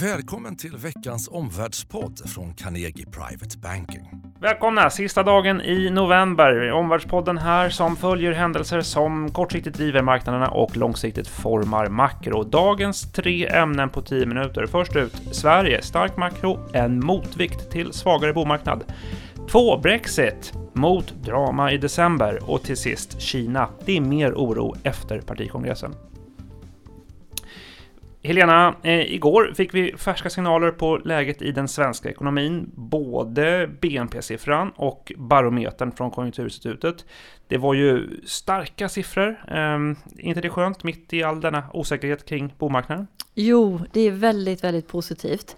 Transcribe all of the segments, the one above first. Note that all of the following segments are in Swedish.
Välkommen till veckans omvärldspodd från Carnegie Private Banking. Välkomna! Sista dagen i november. Omvärldspodden här som följer händelser som kortsiktigt driver marknaderna och långsiktigt formar makro. Dagens tre ämnen på 10 minuter. Först ut Sverige, stark makro, en motvikt till svagare bomarknad. Två, Brexit mot drama i december och till sist Kina. Det är mer oro efter partikongressen. Helena, eh, igår fick vi färska signaler på läget i den svenska ekonomin. Både BNP-siffran och barometern från Konjunkturinstitutet. Det var ju starka siffror. Eh, inte det skönt mitt i all denna osäkerhet kring bomarknaden? Jo, det är väldigt, väldigt positivt.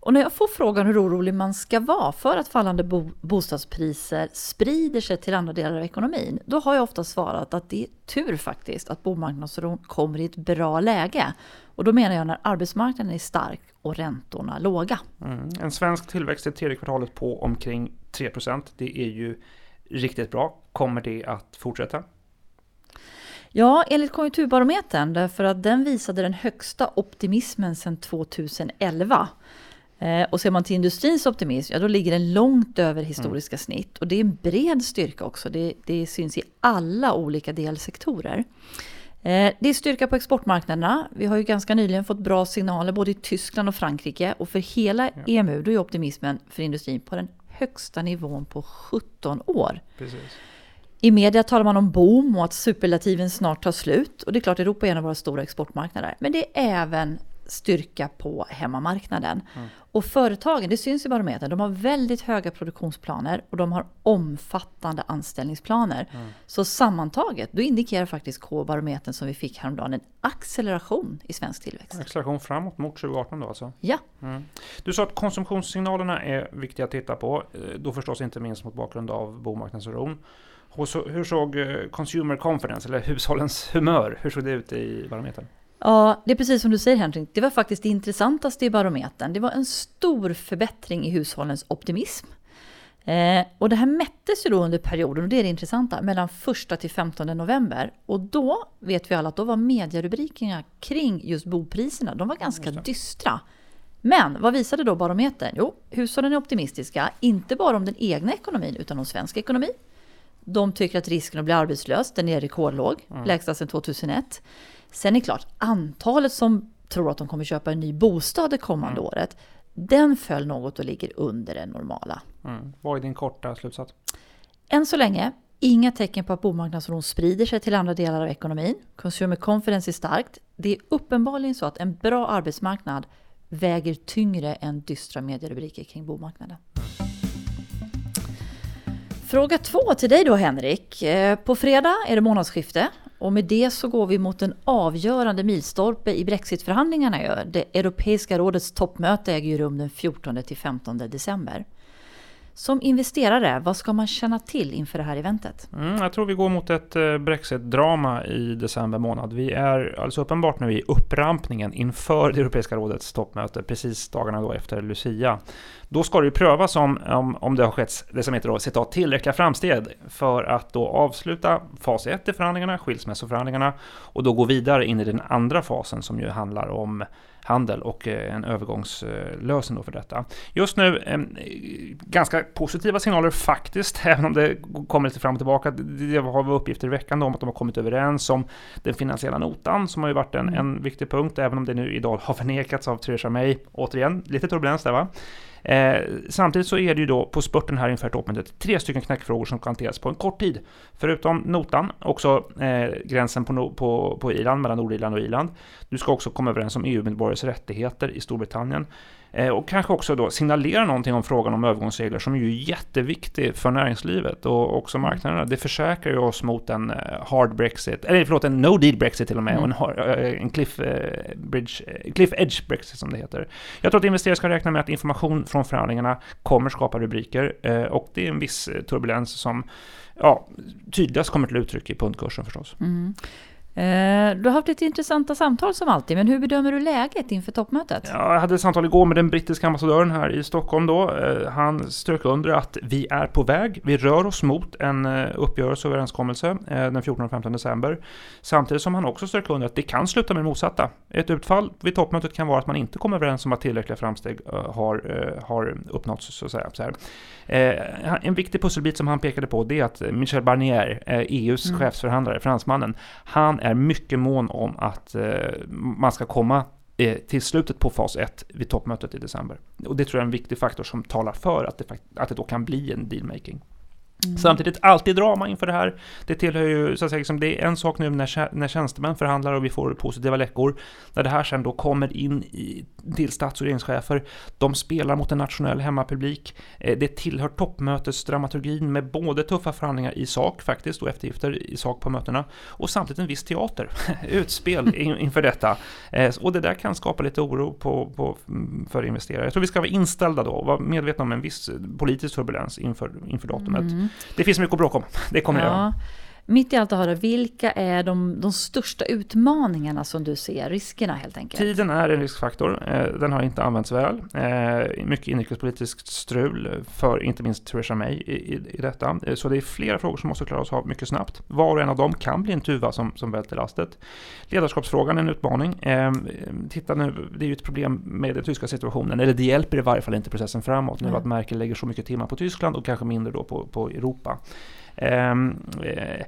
Och när jag får frågan hur orolig man ska vara för att fallande bo bostadspriser sprider sig till andra delar av ekonomin, då har jag ofta svarat att det är tur faktiskt att bomarknadsron kommer i ett bra läge. Och då menar jag när arbetsmarknaden är stark och räntorna låga. Mm. En svensk tillväxt i tredje kvartalet på omkring 3% Det är ju riktigt bra. Kommer det att fortsätta? Ja, enligt Konjunkturbarometern, därför att den visade den högsta optimismen sedan 2011. Eh, och ser man till industrins optimism, ja då ligger den långt över historiska mm. snitt. Och det är en bred styrka också. Det, det syns i alla olika delsektorer. Eh, det är styrka på exportmarknaderna. Vi har ju ganska nyligen fått bra signaler både i Tyskland och Frankrike. Och för hela ja. EMU då är optimismen för industrin på den högsta nivån på 17 år. Precis. I media talar man om boom och att superlativen snart tar slut. Och det är klart, Europa är en av våra stora exportmarknader. Men det är även styrka på hemmamarknaden. Mm. Och företagen, det syns i barometern, de har väldigt höga produktionsplaner och de har omfattande anställningsplaner. Mm. Så sammantaget, då indikerar faktiskt K-barometern som vi fick häromdagen en acceleration i svensk tillväxt. Acceleration framåt mot 2018 då alltså? Ja. Mm. Du sa att konsumtionssignalerna är viktiga att titta på, eh, då förstås inte minst mot bakgrund av bomarknadsoron. Hur såg eh, consumer confidence, eller hushållens humör, hur såg det ut i barometern? Ja, det är precis som du säger Henrik. Det var faktiskt det intressantaste i barometern. Det var en stor förbättring i hushållens optimism. Eh, och det här mättes ju då under perioden, och det är det intressanta, mellan 1 till 15 november. Och då vet vi alla att då var medierubrikerna kring just bopriserna, de var ganska dystra. Men vad visade då barometern? Jo, hushållen är optimistiska, inte bara om den egna ekonomin utan om svensk ekonomi. De tycker att risken att bli arbetslös, den är rekordlåg, mm. lägsta sedan 2001. Sen är det klart, antalet som tror att de kommer köpa en ny bostad det kommande mm. året, den föll något och ligger under det normala. Mm. Vad är din korta slutsats? Än så länge, inga tecken på att bomarknadsoron sprider sig till andra delar av ekonomin. Consumer confidence är starkt. Det är uppenbarligen så att en bra arbetsmarknad väger tyngre än dystra medierubriker kring bomarknaden. Fråga två till dig då Henrik. Eh, på fredag är det månadsskifte och med det så går vi mot en avgörande milstolpe i brexitförhandlingarna. Det Europeiska rådets toppmöte äger ju rum den 14 till 15 december. Som investerare, vad ska man känna till inför det här eventet? Mm, jag tror vi går mot ett eh, Brexit-drama i december månad. Vi är alldeles uppenbart nu i upprampningen inför det Europeiska rådets toppmöte, precis dagarna då efter Lucia. Då ska det ju prövas om, om, om det har skett det som heter då, citat, tillräckliga framsteg för att då avsluta fas 1 i förhandlingarna, skilsmässoförhandlingarna, och då gå vidare in i den andra fasen som ju handlar om handel och eh, en övergångslösning för detta. Just nu ganska positiva signaler faktiskt, även om det kommer lite fram och tillbaka. Det har vi uppgifter i veckan om att de har kommit överens om den finansiella notan som har ju varit en, mm. en viktig punkt, även om det nu idag har förnekats av Theresa May. Återigen, lite turbulens där va? Eh, samtidigt så är det ju då på spurten här inför toppmötet tre stycken knäckfrågor som kan hanteras på en kort tid. Förutom notan, också eh, gränsen på, på, på Irland, mellan Nordirland och Irland. Du ska också komma överens om EU-medborgares rättigheter i Storbritannien. Eh, och kanske också då signalera någonting om frågan om övergångsregler som är ju jätteviktig för näringslivet och också mm. marknaderna. Det försäkrar ju oss mot en eh, hard Brexit, eller förlåt, en no deal Brexit till och med, mm. och en, eh, en cliff, bridge, cliff edge Brexit som det heter. Jag tror att investerare ska räkna med att information från förhandlingarna kommer skapa rubriker och det är en viss turbulens som ja, tydligast kommer till uttryck i pundkursen förstås. Mm. Eh, du har haft lite intressanta samtal som alltid, men hur bedömer du läget inför toppmötet? Ja, jag hade ett samtal igår med den brittiska ambassadören här i Stockholm då. Eh, han strök under att vi är på väg. Vi rör oss mot en eh, uppgörelse och överenskommelse den 14 och 15 december. Samtidigt som han också strök under att det kan sluta med det motsatta. Ett utfall vid toppmötet kan vara att man inte kommer överens om att tillräckliga framsteg har, har uppnåtts. Så att säga. Så här. En viktig pusselbit som han pekade på det är att Michel Barnier, EUs mm. chefsförhandlare, fransmannen, han är mycket mån om att eh, man ska komma eh, till slutet på fas 1 vid toppmötet i december. Och det tror jag är en viktig faktor som talar för att det, att det då kan bli en dealmaking. Mm. Samtidigt alltid drama inför det här. Det tillhör ju, så att säga, liksom, det är en sak nu när, när tjänstemän förhandlar och vi får positiva läckor. När det här sen då kommer in i, till stats och regeringschefer. De spelar mot en nationell hemmapublik. Eh, det tillhör toppmötesdramaturgin med både tuffa förhandlingar i sak faktiskt och eftergifter i sak på mötena. Och samtidigt en viss teater, utspel inför detta. Eh, och det där kan skapa lite oro på, på, för investerare. Jag tror vi ska vara inställda då och vara medvetna om en viss politisk turbulens inför, inför datumet. Mm. Det finns mycket att bråka om. Det kommer ja. det. Mitt i allt det här, vilka är de, de största utmaningarna som du ser, riskerna helt enkelt? Tiden är en riskfaktor. Eh, den har inte använts väl. Eh, mycket inrikespolitiskt strul för inte minst Theresa May i, i, i detta. Eh, så det är flera frågor som måste klaras av mycket snabbt. Var och en av dem kan bli en tuva som, som välter lastet. Ledarskapsfrågan är en utmaning. Titta nu, det är ju ett problem med den tyska situationen, eller det hjälper i varje fall inte processen framåt nu mm. att Merkel lägger så mycket timmar på Tyskland och kanske mindre då på, på Europa. Ehm, eh,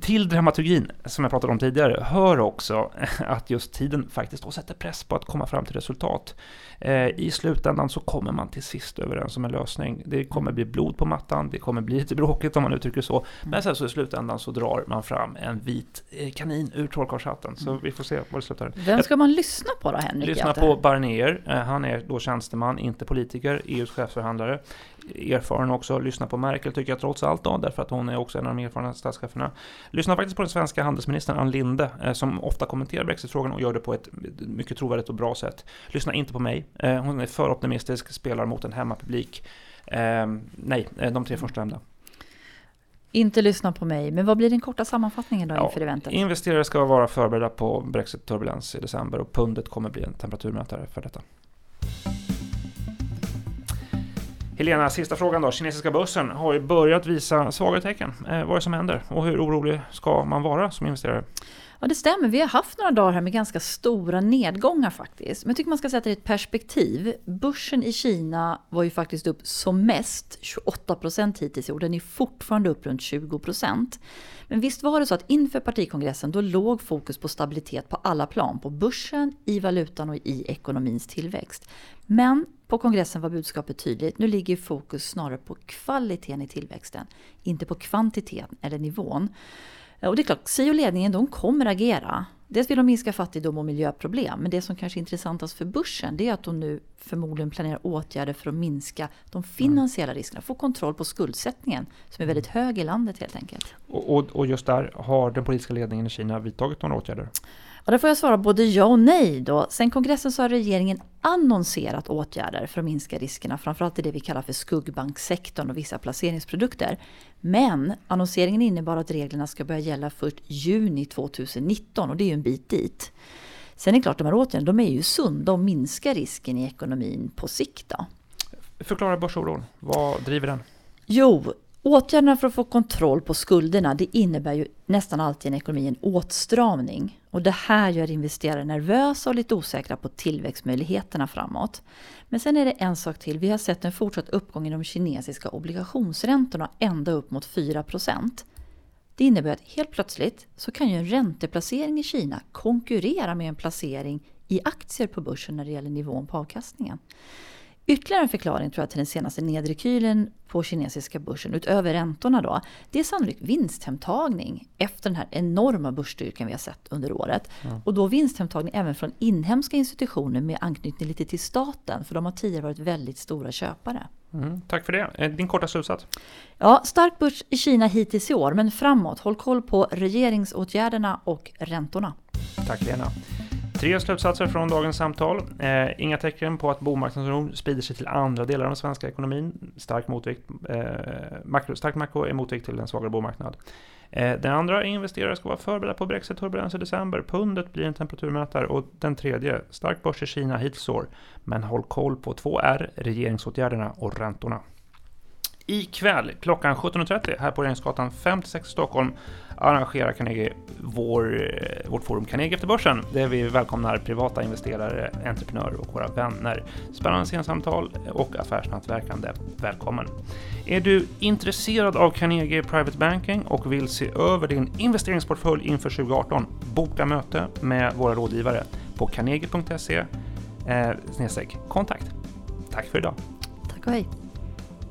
till dramaturgin, som jag pratade om tidigare, hör också att just tiden faktiskt då sätter press på att komma fram till resultat. Eh, I slutändan så kommer man till sist överens om en lösning. Det kommer bli blod på mattan, det kommer bli lite bråkigt om man uttrycker så. Men sen så i slutändan så drar man fram en vit eh, kanin ur trollkarlshatten. Så vi får se var det slutar. Vem ska man lyssna på då Henrik? Lyssna på Barnier. Han är då tjänsteman, inte politiker, EUs chefsförhandlare erfaren också. Lyssna på Merkel tycker jag trots allt då, därför att hon är också en av de erfarna statscheferna. Lyssna faktiskt på den svenska handelsministern Ann Linde, eh, som ofta kommenterar Brexitfrågan och gör det på ett mycket trovärdigt och bra sätt. Lyssna inte på mig. Eh, hon är för optimistisk, spelar mot en hemmapublik. Eh, nej, de tre första nämnda. Inte lyssna på mig, men vad blir den korta sammanfattningen då ja, inför eventet? Investerare ska vara förberedda på Brexit-turbulens i december och pundet kommer bli en temperaturmätare för detta. Helena, sista frågan då. Kinesiska börsen har ju börjat visa svaga tecken. Eh, vad är det som händer och hur orolig ska man vara som investerare? Ja, det stämmer. Vi har haft några dagar här med ganska stora nedgångar faktiskt. Men jag tycker man ska sätta det i ett perspektiv. Börsen i Kina var ju faktiskt upp som mest 28 procent hittills i år. Den är fortfarande upp runt 20 procent. Men visst var det så att inför partikongressen då låg fokus på stabilitet på alla plan. På börsen, i valutan och i ekonomins tillväxt. Men på kongressen var budskapet tydligt. Nu ligger fokus snarare på kvaliteten i tillväxten, inte på kvantiteten eller nivån. Och det är klart, SI och ledningen de kommer agera. Dels vill de minska fattigdom och miljöproblem, men det som kanske är intressantast för börsen det är att de nu förmodligen planerar åtgärder för att minska de finansiella riskerna, få kontroll på skuldsättningen som är väldigt hög i landet helt enkelt. Och, och, och just där, har den politiska ledningen i Kina vidtagit några åtgärder? Och där får jag svara både ja och nej. Då. Sen kongressen så har regeringen annonserat åtgärder för att minska riskerna, framförallt i det vi kallar för skuggbanksektorn och vissa placeringsprodukter. Men annonseringen innebar att reglerna ska börja gälla först juni 2019 och det är ju en bit dit. Sen är det klart, de här åtgärderna de är ju sunda och minskar risken i ekonomin på sikt. Då. Förklara börsoron. Vad driver den? Jo, Åtgärderna för att få kontroll på skulderna det innebär ju nästan alltid en ekonomi en åtstramning. Och det här gör investerare nervösa och lite osäkra på tillväxtmöjligheterna framåt. Men sen är det en sak till. Vi har sett en fortsatt uppgång i de kinesiska obligationsräntorna ända upp mot 4% Det innebär att helt plötsligt så kan ju en ränteplacering i Kina konkurrera med en placering i aktier på börsen när det gäller nivån på avkastningen. Ytterligare en förklaring tror jag till den senaste nedrekylen på kinesiska börsen, utöver räntorna då, det är sannolikt vinsthemtagning efter den här enorma börsstyrkan vi har sett under året. Mm. Och då vinsthemtagning även från inhemska institutioner med anknytning lite till staten, för de har tidigare varit väldigt stora köpare. Mm, tack för det. Eh, din korta slutsats? Ja, stark börs i Kina hittills i år, men framåt, håll koll på regeringsåtgärderna och räntorna. Tack Lena. Tre slutsatser från dagens samtal. Eh, inga tecken på att bomarknadsoro sprider sig till andra delar av den svenska ekonomin. Stark, motvikt, eh, makro, stark makro är motvikt till en svagare bomarknad. Eh, den andra investerare ska vara förberedda på Brexit-turbulens i december. Pundet blir en temperaturmätare. Och den tredje, stark börs i Kina hittills år. Men håll koll på 2R, regeringsåtgärderna och räntorna. Ikväll klockan 17.30 här på Regeringsgatan 56 i Stockholm arrangerar Carnegie vår, eh, vårt forum Carnegie efter börsen där vi välkomnar privata investerare, entreprenörer och våra vänner. Spännande scensamtal och affärsnätverkande. Välkommen! Är du intresserad av Carnegie Private Banking och vill se över din investeringsportfölj inför 2018? Boka möte med våra rådgivare på carnegie.se eh, kontakt. Tack för idag! Tack och hej!